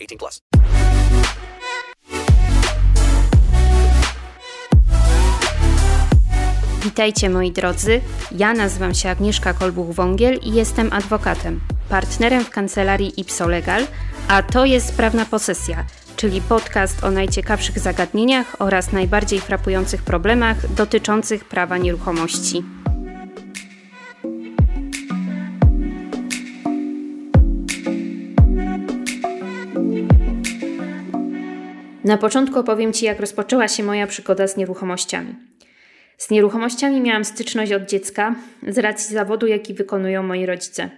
18 plus. Witajcie moi drodzy. Ja nazywam się Agnieszka Kolbuch-Wągiel i jestem adwokatem, partnerem w kancelarii Ipso Legal, a to jest Prawna Posesja, czyli podcast o najciekawszych zagadnieniach oraz najbardziej frapujących problemach dotyczących prawa nieruchomości. Na początku opowiem Ci, jak rozpoczęła się moja przygoda z nieruchomościami. Z nieruchomościami miałam styczność od dziecka z racji zawodu, jaki wykonują moi rodzice.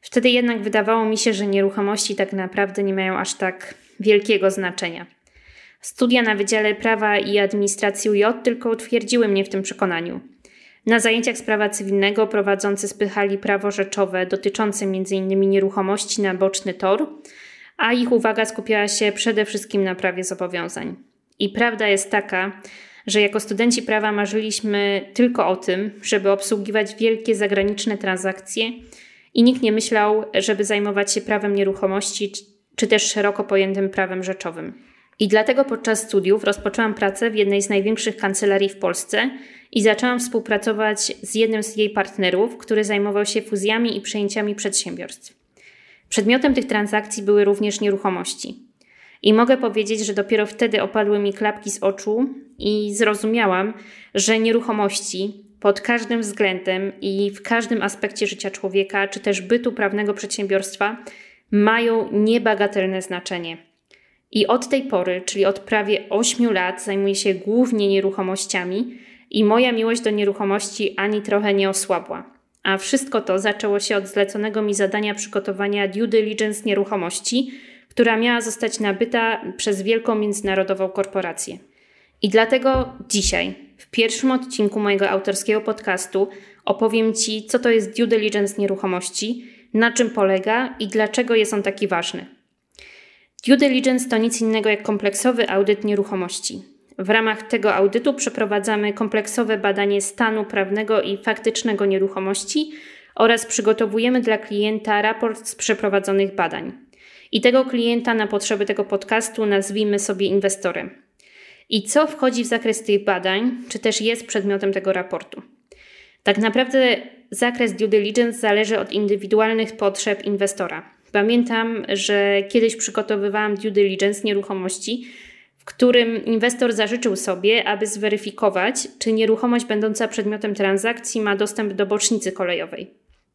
Wtedy jednak wydawało mi się, że nieruchomości tak naprawdę nie mają aż tak wielkiego znaczenia. Studia na Wydziale Prawa i Administracji UJ tylko utwierdziły mnie w tym przekonaniu. Na zajęciach z prawa cywilnego prowadzący spychali prawo rzeczowe dotyczące m.in. nieruchomości na boczny tor, a ich uwaga skupiała się przede wszystkim na prawie zobowiązań. I prawda jest taka, że jako studenci prawa marzyliśmy tylko o tym, żeby obsługiwać wielkie zagraniczne transakcje i nikt nie myślał, żeby zajmować się prawem nieruchomości czy też szeroko pojętym prawem rzeczowym. I dlatego podczas studiów rozpoczęłam pracę w jednej z największych kancelarii w Polsce i zaczęłam współpracować z jednym z jej partnerów, który zajmował się fuzjami i przejęciami przedsiębiorstw. Przedmiotem tych transakcji były również nieruchomości. I mogę powiedzieć, że dopiero wtedy opadły mi klapki z oczu i zrozumiałam, że nieruchomości pod każdym względem i w każdym aspekcie życia człowieka, czy też bytu prawnego przedsiębiorstwa, mają niebagatelne znaczenie. I od tej pory, czyli od prawie 8 lat, zajmuję się głównie nieruchomościami i moja miłość do nieruchomości ani trochę nie osłabła. A wszystko to zaczęło się od zleconego mi zadania przygotowania due diligence nieruchomości, która miała zostać nabyta przez wielką międzynarodową korporację. I dlatego dzisiaj, w pierwszym odcinku mojego autorskiego podcastu, opowiem Ci, co to jest due diligence nieruchomości, na czym polega i dlaczego jest on taki ważny. Due diligence to nic innego jak kompleksowy audyt nieruchomości. W ramach tego audytu przeprowadzamy kompleksowe badanie stanu prawnego i faktycznego nieruchomości oraz przygotowujemy dla klienta raport z przeprowadzonych badań. I tego klienta na potrzeby tego podcastu nazwijmy sobie inwestorem. I co wchodzi w zakres tych badań, czy też jest przedmiotem tego raportu? Tak naprawdę zakres due diligence zależy od indywidualnych potrzeb inwestora. Pamiętam, że kiedyś przygotowywałam due diligence nieruchomości, w którym inwestor zażyczył sobie, aby zweryfikować, czy nieruchomość będąca przedmiotem transakcji ma dostęp do bocznicy kolejowej.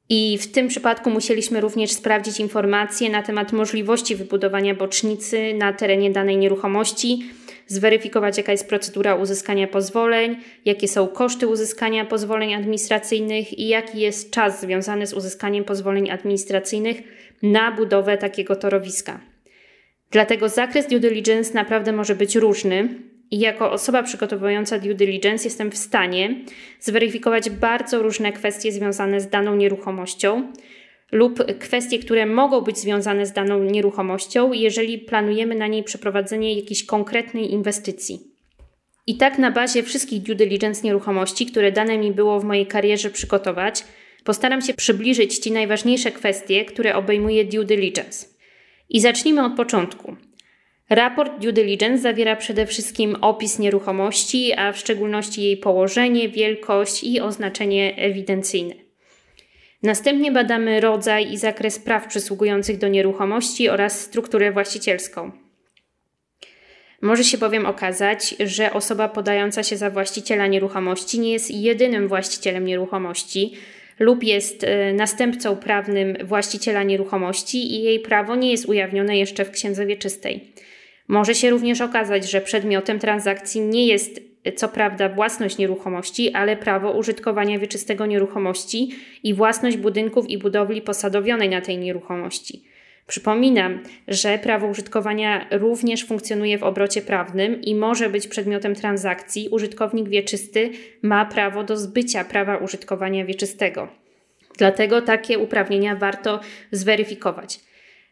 I w tym przypadku musieliśmy również sprawdzić informacje na temat możliwości wybudowania bocznicy na terenie danej nieruchomości, zweryfikować, jaka jest procedura uzyskania pozwoleń, jakie są koszty uzyskania pozwoleń administracyjnych i jaki jest czas związany z uzyskaniem pozwoleń administracyjnych na budowę takiego torowiska. Dlatego zakres due diligence naprawdę może być różny i jako osoba przygotowująca due diligence jestem w stanie zweryfikować bardzo różne kwestie związane z daną nieruchomością lub kwestie, które mogą być związane z daną nieruchomością, jeżeli planujemy na niej przeprowadzenie jakiejś konkretnej inwestycji. I tak na bazie wszystkich due diligence nieruchomości, które dane mi było w mojej karierze przygotować, postaram się przybliżyć Ci najważniejsze kwestie, które obejmuje due diligence. I zacznijmy od początku. Raport due diligence zawiera przede wszystkim opis nieruchomości, a w szczególności jej położenie, wielkość i oznaczenie ewidencyjne. Następnie badamy rodzaj i zakres praw przysługujących do nieruchomości oraz strukturę właścicielską. Może się bowiem okazać, że osoba podająca się za właściciela nieruchomości nie jest jedynym właścicielem nieruchomości lub jest e, następcą prawnym właściciela nieruchomości i jej prawo nie jest ujawnione jeszcze w księdze wieczystej. Może się również okazać, że przedmiotem transakcji nie jest co prawda własność nieruchomości, ale prawo użytkowania wieczystego nieruchomości i własność budynków i budowli posadowionej na tej nieruchomości. Przypominam, że prawo użytkowania również funkcjonuje w obrocie prawnym i może być przedmiotem transakcji. Użytkownik wieczysty ma prawo do zbycia prawa użytkowania wieczystego. Dlatego takie uprawnienia warto zweryfikować.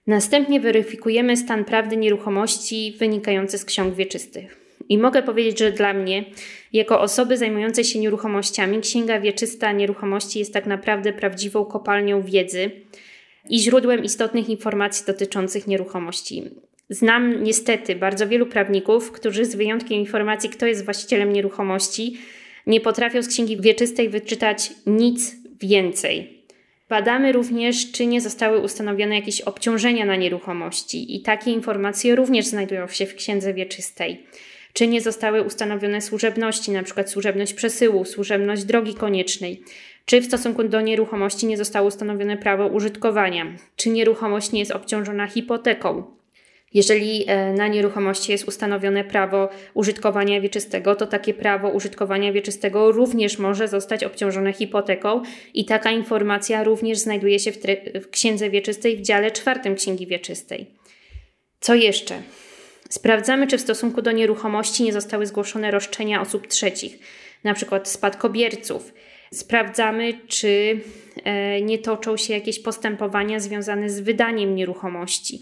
Następnie weryfikujemy stan prawdy nieruchomości wynikający z ksiąg wieczystych. I mogę powiedzieć, że dla mnie, jako osoby zajmującej się nieruchomościami, Księga Wieczysta Nieruchomości jest tak naprawdę prawdziwą kopalnią wiedzy i źródłem istotnych informacji dotyczących nieruchomości. Znam niestety bardzo wielu prawników, którzy z wyjątkiem informacji, kto jest właścicielem nieruchomości, nie potrafią z Księgi Wieczystej wyczytać nic więcej. Badamy również, czy nie zostały ustanowione jakieś obciążenia na nieruchomości, i takie informacje również znajdują się w Księdze Wieczystej. Czy nie zostały ustanowione służebności, np. służebność przesyłu, służebność drogi koniecznej, czy w stosunku do nieruchomości nie zostało ustanowione prawo użytkowania, czy nieruchomość nie jest obciążona hipoteką. Jeżeli e, na nieruchomości jest ustanowione prawo użytkowania wieczystego, to takie prawo użytkowania wieczystego również może zostać obciążone hipoteką i taka informacja również znajduje się w, w Księdze Wieczystej w dziale czwartym Księgi Wieczystej. Co jeszcze? Sprawdzamy, czy w stosunku do nieruchomości nie zostały zgłoszone roszczenia osób trzecich, np. spadkobierców. Sprawdzamy, czy e, nie toczą się jakieś postępowania związane z wydaniem nieruchomości.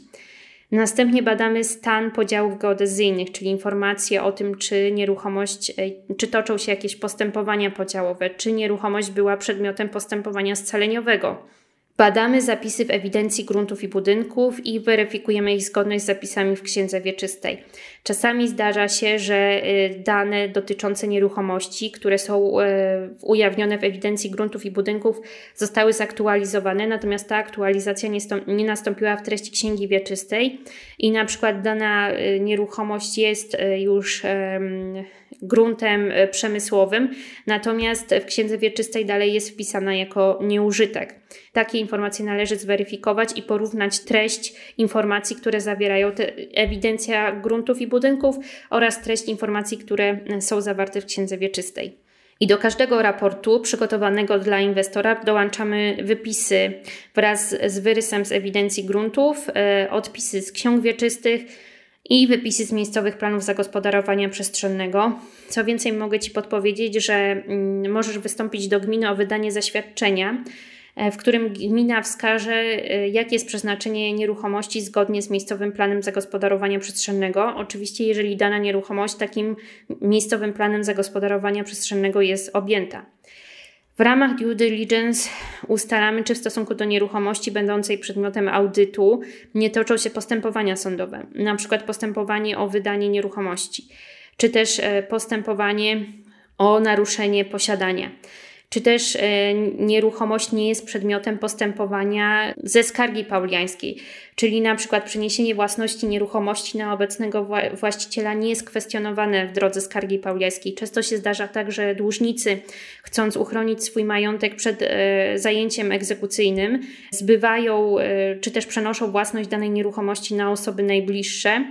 Następnie badamy stan podziałów geodezyjnych, czyli informacje o tym, czy nieruchomość, e, czy toczą się jakieś postępowania podziałowe, czy nieruchomość była przedmiotem postępowania scaleniowego. Badamy zapisy w ewidencji gruntów i budynków i weryfikujemy ich zgodność z zapisami w księdze wieczystej. Czasami zdarza się, że y, dane dotyczące nieruchomości, które są y, ujawnione w ewidencji gruntów i budynków, zostały zaktualizowane, natomiast ta aktualizacja nie, nastąpiła w treści księgi wieczystej i na przykład dana y, nieruchomość jest już gruntem przemysłowym, natomiast w księdze wieczystej dalej jest wpisana jako nieużytek. Takie informacje należy zweryfikować i porównać treść informacji, które zawierają te ewidencja gruntów i budynków oraz treść informacji, które są zawarte w Księdze Wieczystej. I do każdego raportu przygotowanego dla inwestora dołączamy wypisy wraz z wyrysem z ewidencji gruntów, e, odpisy z ksiąg wieczystych i wypisy z miejscowych planów zagospodarowania przestrzennego. Co więcej, mogę Ci podpowiedzieć, że mm, możesz wystąpić do gminy o wydanie zaświadczenia E, w którym gmina wskaże, e, jakie jest przeznaczenie nieruchomości zgodnie z miejscowym planem zagospodarowania przestrzennego. Oczywiście, jeżeli dana nieruchomość takim miejscowym planem zagospodarowania przestrzennego jest objęta. W ramach due diligence ustalamy, czy w stosunku do nieruchomości będącej przedmiotem audytu nie toczą się postępowania sądowe, przykład postępowanie o wydanie nieruchomości, czy też e, postępowanie o naruszenie posiadania czy też e, nieruchomość nie jest przedmiotem postępowania ze skargi pauliańskiej, czyli na przykład przeniesienie własności nieruchomości na obecnego właściciela nie jest kwestionowane w drodze skargi pauliańskiej. Często się zdarza tak, że dłużnicy, chcąc uchronić swój majątek przed e, zajęciem egzekucyjnym, zbywają e, czy też przenoszą własność danej nieruchomości na osoby najbliższe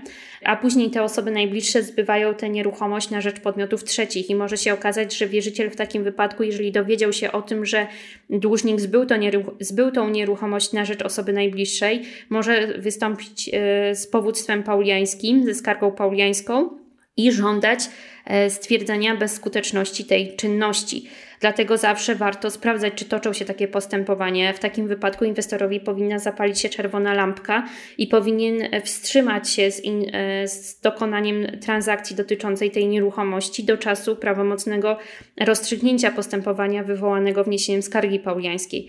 a później te osoby najbliższe zbywają tę nieruchomość na rzecz podmiotów trzecich i może się okazać, że wierzyciel w takim wypadku, jeżeli dowiedział się o tym, że dłużnik zbył, to nieruch- zbył tą nieruchomość na rzecz osoby najbliższej, może wystąpić e, z powództwem pauliańskim, ze skargą pauliańską i żądać e, stwierdzenia bezskuteczności tej czynności. Dlatego zawsze warto sprawdzać, czy toczą się takie postępowanie. W takim wypadku inwestorowi powinna zapalić się czerwona lampka i powinien wstrzymać się z, in, e, z dokonaniem transakcji dotyczącej tej nieruchomości do czasu prawomocnego rozstrzygnięcia postępowania wywołanego wniesieniem skargi pauliańskiej.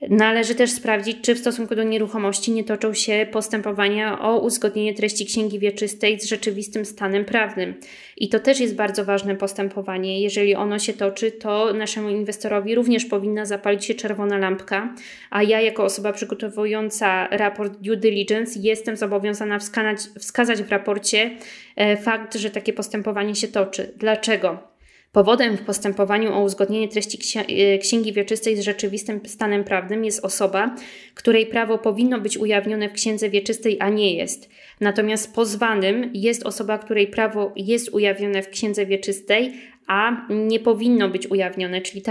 Należy też sprawdzić, czy w stosunku do nieruchomości nie toczą się postępowania o uzgodnienie treści księgi wieczystej z rzeczywistym stanem prawnym. I to też jest bardzo ważne postępowanie. Jeżeli ono się toczy, to naszemu inwestorowi również powinna zapalić się czerwona lampka, a ja, jako osoba przygotowująca raport due diligence, jestem zobowiązana wskazać, wskazać w raporcie e, fakt, że takie postępowanie się toczy. Dlaczego? Powodem w postępowaniu o uzgodnienie treści e, księgi wieczystej z rzeczywistym stanem prawnym jest osoba, której prawo powinno być ujawnione w księdze wieczystej, a nie jest. Natomiast pozwanym jest osoba, której prawo jest ujawnione w księdze wieczystej, a nie powinno być ujawnione, czyli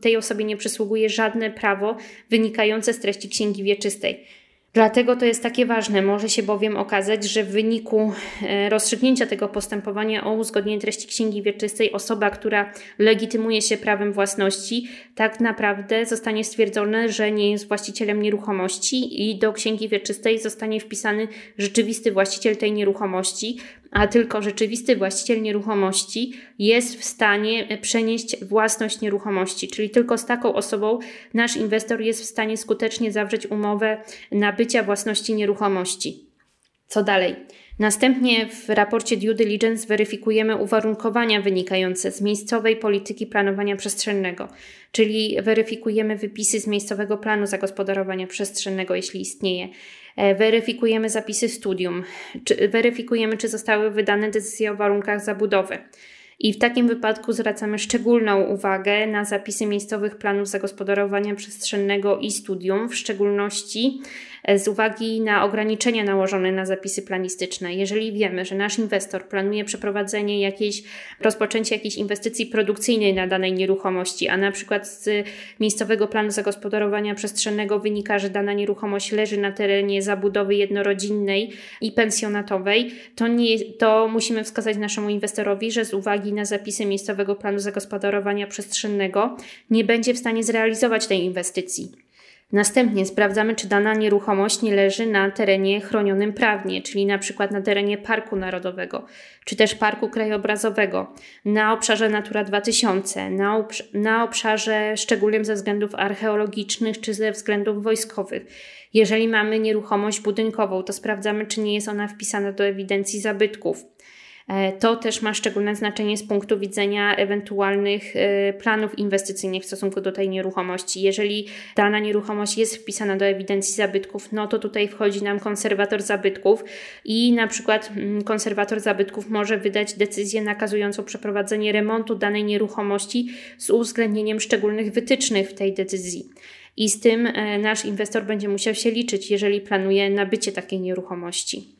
tej osobie nie przysługuje żadne prawo wynikające z treści księgi wieczystej. Dlatego to jest takie ważne. Może się bowiem okazać, że w wyniku e, rozstrzygnięcia tego postępowania o uzgodnienie treści księgi wieczystej osoba, która legitymuje się prawem własności, tak naprawdę zostanie stwierdzone, że nie jest właścicielem nieruchomości i do księgi wieczystej zostanie wpisany rzeczywisty właściciel tej nieruchomości, a tylko rzeczywisty właściciel nieruchomości jest w stanie przenieść własność nieruchomości, czyli tylko z taką osobą nasz inwestor jest w stanie skutecznie zawrzeć umowę nabycia własności nieruchomości. Co dalej? Następnie w raporcie due diligence weryfikujemy uwarunkowania wynikające z miejscowej polityki planowania przestrzennego, czyli weryfikujemy wypisy z miejscowego planu zagospodarowania przestrzennego, jeśli istnieje. E, weryfikujemy zapisy studium, czy, weryfikujemy, czy zostały wydane decyzje o warunkach zabudowy. I w takim wypadku zwracamy szczególną uwagę na zapisy miejscowych planów zagospodarowania przestrzennego i studium, w szczególności E, z uwagi na ograniczenia nałożone na zapisy planistyczne. Jeżeli wiemy, że nasz inwestor planuje przeprowadzenie jakiejś, rozpoczęcie jakiejś inwestycji produkcyjnej na danej nieruchomości, a na przykład z miejscowego planu zagospodarowania przestrzennego wynika, że dana nieruchomość leży na terenie zabudowy jednorodzinnej i pensjonatowej, to, nie, to musimy wskazać naszemu inwestorowi, że z uwagi na zapisy miejscowego planu zagospodarowania przestrzennego nie będzie w stanie zrealizować tej inwestycji. Następnie sprawdzamy, czy dana nieruchomość nie leży na terenie chronionym prawnie, czyli na przykład na terenie Parku Narodowego, czy też Parku Krajobrazowego, na obszarze Natura 2000, na, obsz na obszarze szczególnym ze względów archeologicznych czy ze względów wojskowych. Jeżeli mamy nieruchomość budynkową, to sprawdzamy, czy nie jest ona wpisana do ewidencji zabytków. E, to też ma szczególne znaczenie z punktu widzenia ewentualnych e, planów inwestycyjnych w stosunku do tej nieruchomości. Jeżeli dana nieruchomość jest wpisana do ewidencji zabytków, no to tutaj wchodzi nam konserwator zabytków i na przykład mm, konserwator zabytków może wydać decyzję nakazującą przeprowadzenie remontu danej nieruchomości z uwzględnieniem szczególnych wytycznych w tej decyzji. I z tym e, nasz inwestor będzie musiał się liczyć, jeżeli planuje nabycie takiej nieruchomości.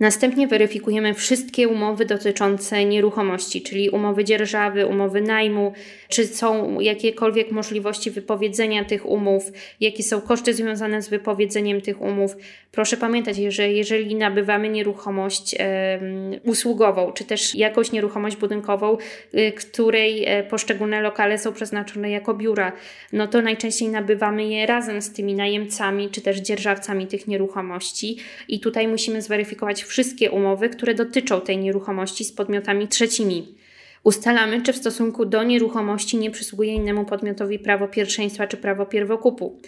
Następnie weryfikujemy wszystkie umowy dotyczące nieruchomości, czyli umowy dzierżawy, umowy najmu, czy są jakiekolwiek możliwości wypowiedzenia tych umów, jakie są koszty związane z wypowiedzeniem tych umów. Proszę pamiętać, że jeżeli nabywamy nieruchomość usługową, czy też jakąś nieruchomość budynkową, e, której e, poszczególne lokale są przeznaczone jako biura, no to najczęściej nabywamy je razem z tymi najemcami, czy też dzierżawcami tych nieruchomości i tutaj musimy zweryfikować wszystkie umowy, które dotyczą tej nieruchomości z podmiotami trzecimi. Ustalamy, czy w stosunku do nieruchomości nie przysługuje innemu podmiotowi prawo pierwszeństwa czy prawo pierwokupu.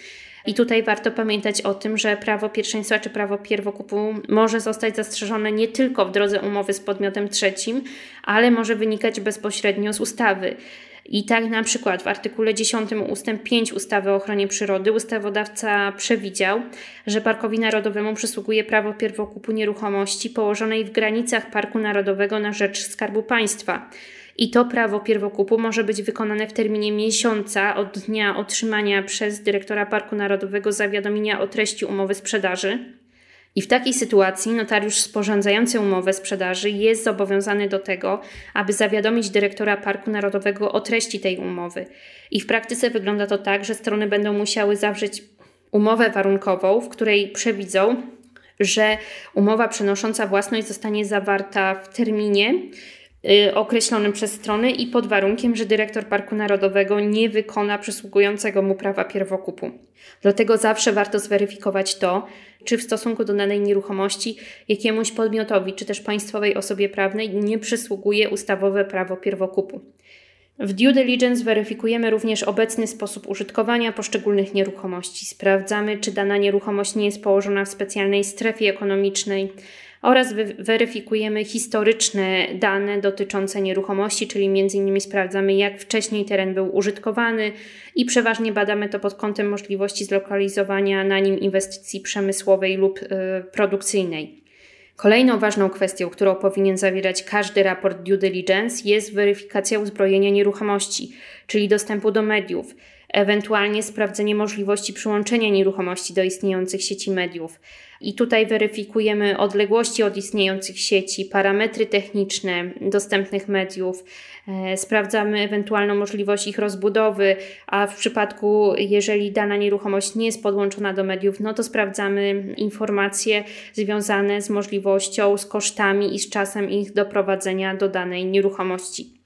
I tutaj warto pamiętać o tym, że prawo pierwszeństwa czy prawo pierwokupu może zostać zastrzeżone nie tylko w drodze umowy z podmiotem trzecim, ale może wynikać bezpośrednio z ustawy. I tak na przykład w artykule 10 ustęp 5 ustawy o ochronie przyrody ustawodawca przewidział, że Parkowi Narodowemu przysługuje prawo pierwokupu nieruchomości położonej w granicach Parku Narodowego na rzecz Skarbu Państwa. I to prawo pierwokupu może być wykonane w terminie miesiąca od dnia otrzymania przez dyrektora Parku Narodowego zawiadomienia o treści umowy sprzedaży i w takiej sytuacji notariusz sporządzający umowę sprzedaży jest zobowiązany do tego, aby zawiadomić dyrektora Parku Narodowego o treści tej umowy. I w praktyce wygląda to tak, że strony będą musiały zawrzeć umowę warunkową, w której przewidzą, że umowa przenosząca własność zostanie zawarta w terminie określonym przez strony i pod warunkiem, że dyrektor Parku Narodowego nie wykona przysługującego mu prawa pierwokupu. Dlatego zawsze warto zweryfikować to, czy w stosunku do danej nieruchomości jakiemuś podmiotowi, czy też państwowej osobie prawnej nie przysługuje ustawowe prawo pierwokupu. W due diligence weryfikujemy również obecny sposób użytkowania poszczególnych nieruchomości. Sprawdzamy, czy dana nieruchomość nie jest położona w specjalnej strefie ekonomicznej oraz weryfikujemy historyczne dane dotyczące nieruchomości, czyli m.in. sprawdzamy, jak wcześniej teren był użytkowany i przeważnie badamy to pod kątem możliwości zlokalizowania na nim inwestycji przemysłowej lub y, produkcyjnej. Kolejną ważną kwestią, którą powinien zawierać każdy raport due diligence, jest weryfikacja uzbrojenia nieruchomości, czyli dostępu do mediów, ewentualnie sprawdzenie możliwości przyłączenia nieruchomości do istniejących sieci mediów. I tutaj weryfikujemy odległości od istniejących sieci, parametry techniczne dostępnych mediów, e, sprawdzamy ewentualną możliwość ich rozbudowy, a w przypadku, jeżeli dana nieruchomość nie jest podłączona do mediów, no to sprawdzamy informacje związane z możliwością, z kosztami i z czasem ich doprowadzenia do danej nieruchomości.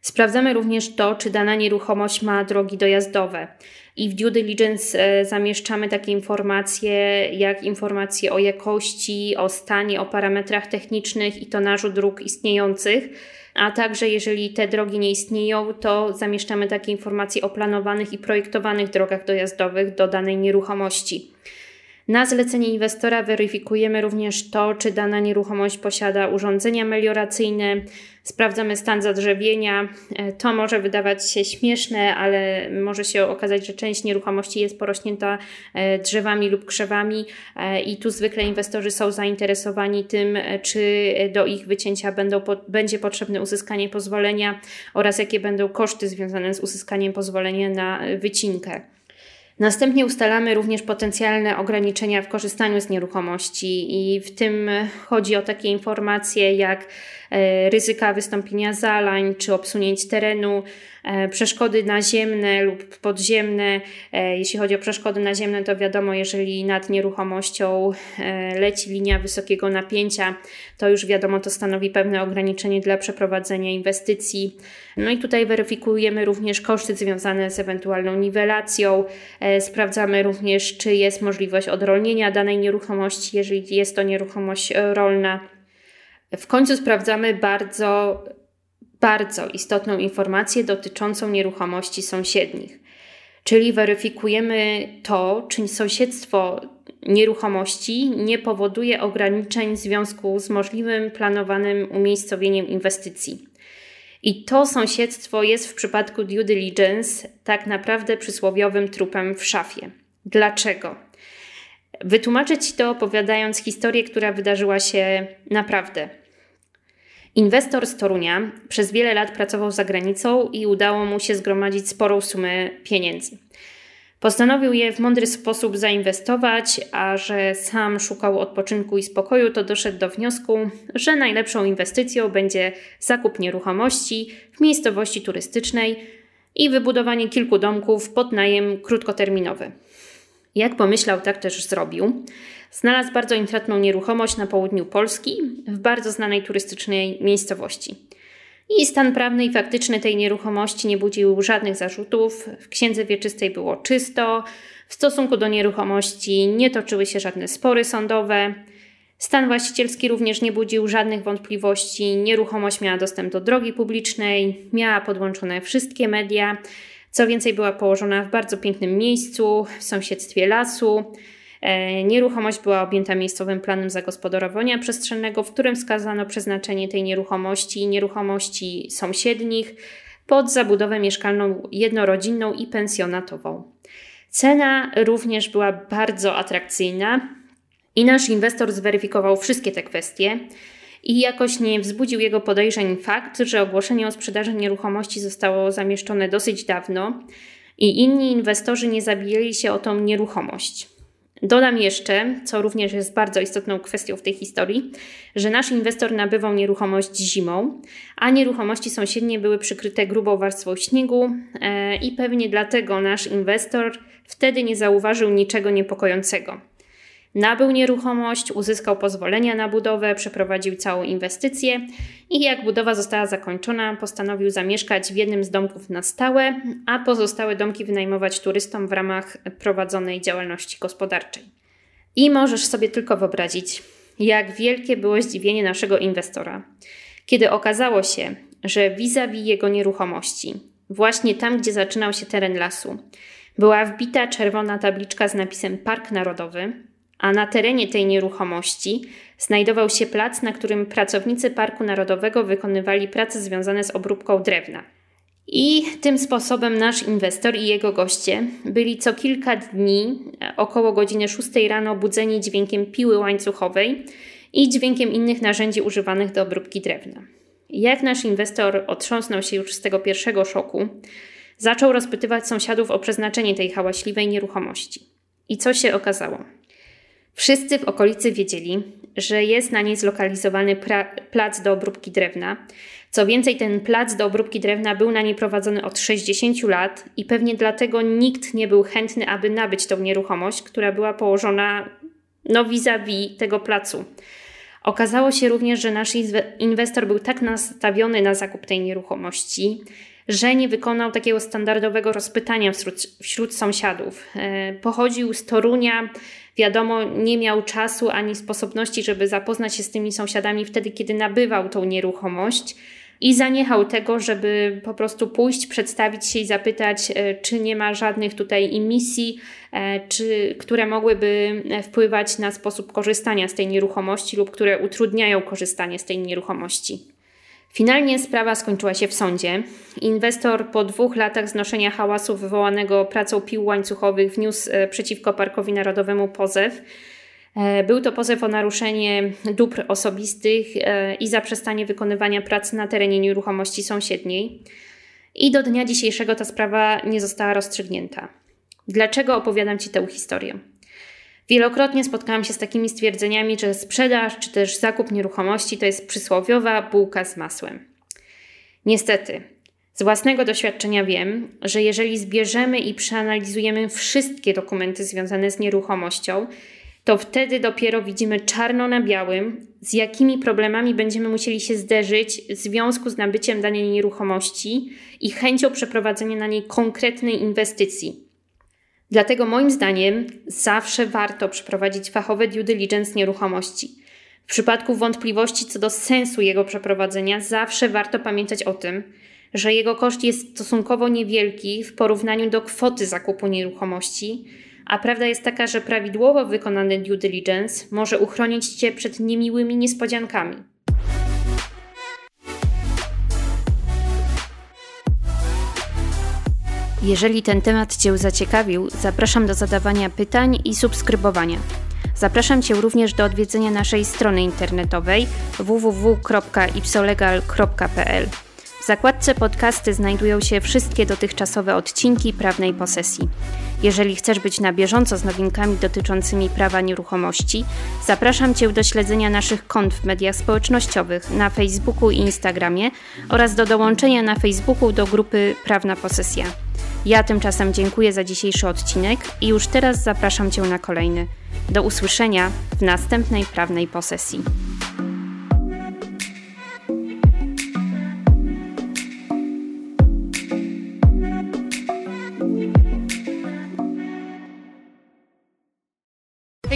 Sprawdzamy również to, czy dana nieruchomość ma drogi dojazdowe. I w due diligence e, zamieszczamy takie informacje, jak informacje o jakości, o stanie, o parametrach technicznych i tonażu dróg istniejących. A także, jeżeli te drogi nie istnieją, to zamieszczamy takie informacje o planowanych i projektowanych drogach dojazdowych do danej nieruchomości. Na zlecenie inwestora weryfikujemy również to, czy dana nieruchomość posiada urządzenia melioracyjne, sprawdzamy stan zadrzewienia. E, to może wydawać się śmieszne, ale może się okazać, że część nieruchomości jest porośnięta e, drzewami lub krzewami e, i tu zwykle inwestorzy są zainteresowani tym, czy do ich wycięcia będą, będzie potrzebne uzyskanie pozwolenia oraz jakie będą koszty związane z uzyskaniem pozwolenia na wycinkę. Następnie ustalamy również potencjalne ograniczenia w korzystaniu z nieruchomości, i w tym chodzi o takie informacje jak E, ryzyka wystąpienia zalań czy obsunięć terenu, przeszkody naziemne lub podziemne. E, jeśli chodzi o przeszkody naziemne, to wiadomo, jeżeli nad nieruchomością leci linia wysokiego napięcia, to już wiadomo, to stanowi pewne ograniczenie dla przeprowadzenia inwestycji. No i tutaj weryfikujemy również koszty związane z ewentualną niwelacją. Sprawdzamy również, czy jest możliwość odrolnienia danej nieruchomości, jeżeli jest to nieruchomość rolna. W końcu sprawdzamy bardzo, bardzo istotną informację dotyczącą nieruchomości sąsiednich. Czyli weryfikujemy to, czy sąsiedztwo nieruchomości nie powoduje ograniczeń w związku z możliwym planowanym umiejscowieniem inwestycji. I to sąsiedztwo jest w przypadku due diligence tak naprawdę przysłowiowym trupem w szafie. Dlaczego? Wytłumaczę Ci to opowiadając historię, która wydarzyła się naprawdę. Inwestor z Torunia przez wiele lat pracował za granicą i udało mu się zgromadzić sporą sumę pieniędzy. Postanowił je w mądry sposób zainwestować, a że sam szukał odpoczynku i spokoju, to doszedł do wniosku, że najlepszą inwestycją będzie zakup nieruchomości w miejscowości turystycznej i wybudowanie kilku domków pod najem krótkoterminowy. Jak pomyślał, tak też zrobił. Znalazł bardzo intratną nieruchomość na południu Polski, w bardzo znanej turystycznej miejscowości. I stan prawny i faktyczny tej nieruchomości nie budził żadnych zarzutów. W księdze wieczystej było czysto, w stosunku do nieruchomości nie toczyły się żadne spory sądowe. Stan właścicielski również nie budził żadnych wątpliwości. Nieruchomość miała dostęp do drogi publicznej, miała podłączone wszystkie media. Co więcej, była położona w bardzo pięknym miejscu, w sąsiedztwie lasu. E, nieruchomość była objęta miejscowym planem zagospodarowania przestrzennego, w którym wskazano przeznaczenie tej nieruchomości i nieruchomości sąsiednich pod zabudowę mieszkalną jednorodzinną i pensjonatową. Cena również była bardzo atrakcyjna i nasz inwestor zweryfikował wszystkie te kwestie i jakoś nie wzbudził jego podejrzeń fakt, że ogłoszenie o sprzedaży nieruchomości zostało zamieszczone dosyć dawno i inni inwestorzy nie zabijali się o tą nieruchomość. Dodam jeszcze, co również jest bardzo istotną kwestią w tej historii, że nasz inwestor nabywał nieruchomość zimą, a nieruchomości sąsiednie były przykryte grubą warstwą śniegu e, i pewnie dlatego nasz inwestor wtedy nie zauważył niczego niepokojącego. Nabył nieruchomość, uzyskał pozwolenia na budowę, przeprowadził całą inwestycję i jak budowa została zakończona, postanowił zamieszkać w jednym z domków na stałe, a pozostałe domki wynajmować turystom w ramach prowadzonej działalności gospodarczej. I możesz sobie tylko wyobrazić, jak wielkie było zdziwienie naszego inwestora, kiedy okazało się, że vis-a-vis jego nieruchomości właśnie tam, gdzie zaczynał się teren lasu. Była wbita czerwona tabliczka z napisem Park Narodowy, a na terenie tej nieruchomości znajdował się plac, na którym pracownicy Parku Narodowego wykonywali prace związane z obróbką drewna. I tym sposobem nasz inwestor i jego goście byli co kilka dni, około godziny 6 rano, budzeni dźwiękiem piły łańcuchowej i dźwiękiem innych narzędzi używanych do obróbki drewna. Jak nasz inwestor otrząsnął się już z tego pierwszego szoku, zaczął rozpytywać sąsiadów o przeznaczenie tej hałaśliwej nieruchomości. I co się okazało? Wszyscy w okolicy wiedzieli, że jest na niej zlokalizowany plac do obróbki drewna. Co więcej, ten plac do obróbki drewna był na niej prowadzony od 60 lat i pewnie dlatego nikt nie był chętny, aby nabyć tą nieruchomość, która była położona no vis-a-vis tego placu. Okazało się również, że nasz inwestor był tak nastawiony na zakup tej nieruchomości, że nie wykonał takiego standardowego rozpytania wśród, wśród sąsiadów. E, pochodził z Torunia, wiadomo, nie miał czasu ani sposobności, żeby zapoznać się z tymi sąsiadami wtedy, kiedy nabywał tą nieruchomość. I zaniechał tego, żeby po prostu pójść, przedstawić się i zapytać, e, czy nie ma żadnych tutaj emisji, e, czy, które mogłyby wpływać na sposób korzystania z tej nieruchomości lub które utrudniają korzystanie z tej nieruchomości. Finalnie sprawa skończyła się w sądzie. Inwestor po dwóch latach znoszenia hałasu wywołanego pracą pił łańcuchowych wniósł e, przeciwko Parkowi Narodowemu pozew. E, był to pozew o naruszenie dóbr osobistych e, i zaprzestanie wykonywania pracy na terenie nieruchomości sąsiedniej. I do dnia dzisiejszego ta sprawa nie została rozstrzygnięta. Dlaczego opowiadam Ci tę historię? Wielokrotnie spotkałam się z takimi stwierdzeniami, że sprzedaż czy też zakup nieruchomości to jest przysłowiowa bułka z masłem. Niestety, z własnego doświadczenia wiem, że jeżeli zbierzemy i przeanalizujemy wszystkie dokumenty związane z nieruchomością, to wtedy dopiero widzimy czarno na białym, z jakimi problemami będziemy musieli się zderzyć w związku z nabyciem danej nieruchomości i chęcią przeprowadzenia na niej konkretnej inwestycji. Dlatego moim zdaniem zawsze warto przeprowadzić fachowe due diligence nieruchomości. W przypadku wątpliwości co do sensu jego przeprowadzenia, zawsze warto pamiętać o tym, że jego koszt jest stosunkowo niewielki w porównaniu do kwoty zakupu nieruchomości, a prawda jest taka, że prawidłowo wykonany due diligence może uchronić Cię przed niemiłymi niespodziankami. Jeżeli ten temat Cię zaciekawił, zapraszam do zadawania pytań i subskrybowania. Zapraszam Cię również do odwiedzenia naszej strony internetowej www.ipsolegal.pl. W zakładce podcasty znajdują się wszystkie dotychczasowe odcinki prawnej posesji. Jeżeli chcesz być na bieżąco z nowinkami dotyczącymi prawa nieruchomości, zapraszam Cię do śledzenia naszych kont w mediach społecznościowych na Facebooku i Instagramie oraz do dołączenia na Facebooku do grupy Prawna Posesja. Ja tymczasem dziękuję za dzisiejszy odcinek i już teraz zapraszam Cię na kolejny. Do usłyszenia w następnej prawnej posesji.